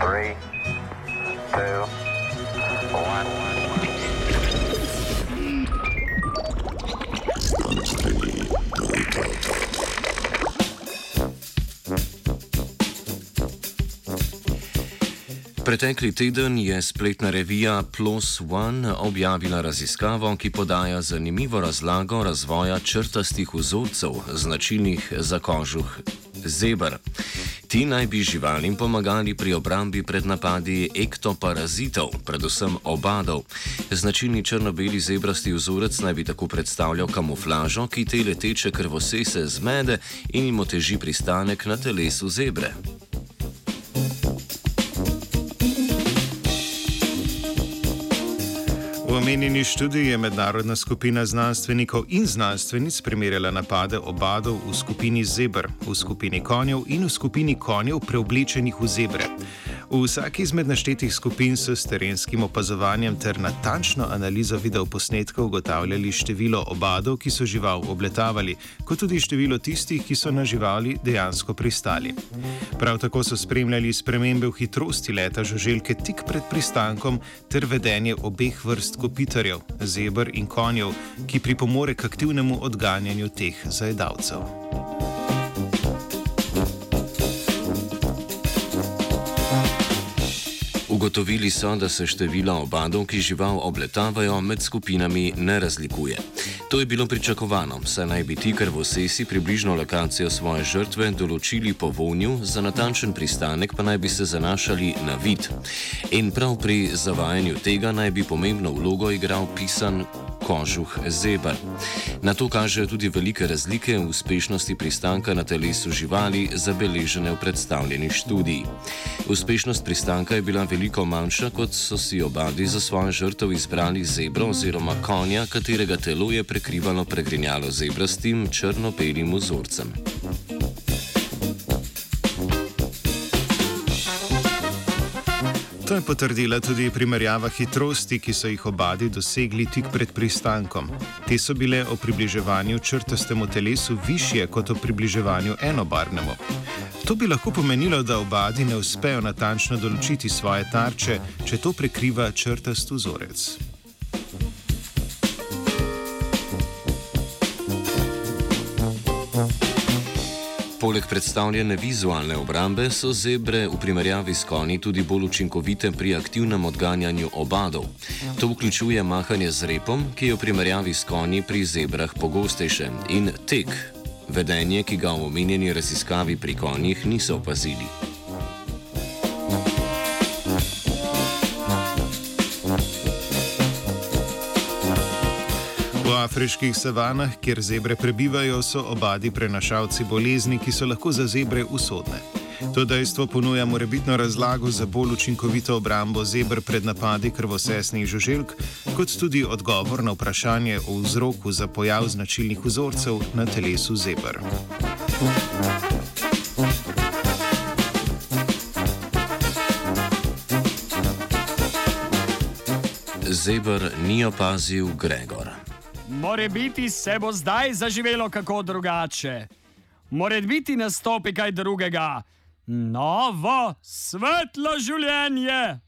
Three, two, one. Pretekli teden je spletna revija Plus One objavila raziskavo, ki podaja zanimivo razlago razvoja črtastih vzorcev, značilnih za kožuh zebr. Ti naj bi živalim pomagali pri obrambi pred napadi ektoparazitov, predvsem obadov. Značilni črno-beli zebrasti vzorec naj bi tako predstavljal kamuflažo, ki te leteče krvosese zmede in jim oteži pristanek na telesu zebre. Omenjeni študiji je mednarodna skupina znanstvenikov in znanstvenic primerjala napade obadov v skupini zebr, v skupini konjev in v skupini konjev preoblečenih v zebre. V vsaki izmed naštetih skupin so s terenskim opazovanjem ter natančno analizo videoposnetkov ugotavljali število obadov, ki so žival obletavali, kot tudi število tistih, ki so na živali dejansko pristali. Prav tako so spremljali spremembe v hitrosti leta žuželke tik pred pristankom ter vedenje obeh vrst kopitarjev, zebr in konjev, ki pripomore k aktivnemu odganjanju teh zajedavcev. Ugotovili so, da se število obadov, ki žival obletavajo, med skupinami ne razlikuje. To je bilo pričakovano, saj naj bi ti krvosesi približno lokacijo svoje žrtve določili po vonju, za natančen pristanek pa naj bi se zanašali na vid. In prav pri zavajanju tega naj bi pomembno vlogo igral pisan kožuh zebr. Na to kažejo tudi velike razlike v uspešnosti pristanka na telesu živali, zabeležene v predstavljeni študiji. Uspešnost pristanka je bila veliko manjša, kot so si obadi za svojo žrtev izbrali zebro oziroma konja, katerega telo je prekrivalo pregrinjalo zebrastim črno-belim vzorcem. To je potrdila tudi primerjava hitrosti, ki so jih obadi dosegli tik pred pristankom. Te so bile o približevanju črtastemu telesu više kot o približevanju enobarvnemu. To bi lahko pomenilo, da obadi ne uspejo natančno določiti svoje tarče, če to prekriva črtast vzorec. Poleg predstavljene vizualne obrambe so zebre v primerjavi s konji tudi bolj učinkovite pri aktivnem odganjanju obadov. To vključuje mahanje z repom, ki je v primerjavi s konji pri zebrah pogostejše, in tek, vedenje, ki ga v omenjeni raziskavi pri konjih niso opazili. Afriških savanah, kjer zebre prebivajo, so obadi prenašalci bolezni, ki so lahko za zebre usodne. To dejstvo ponuja morebitno razlago za bolj učinkovito obrambo zebr pred napadi krvosesnih žuželk, kot tudi odgovor na vprašanje o vzroku za pojav značilnih vzorcev na telesu zebr. Zebr ni opazil Gregor. More biti se bo zdaj zaživelo kako drugače. More biti nastopi kaj drugega. Novo, svetlo življenje.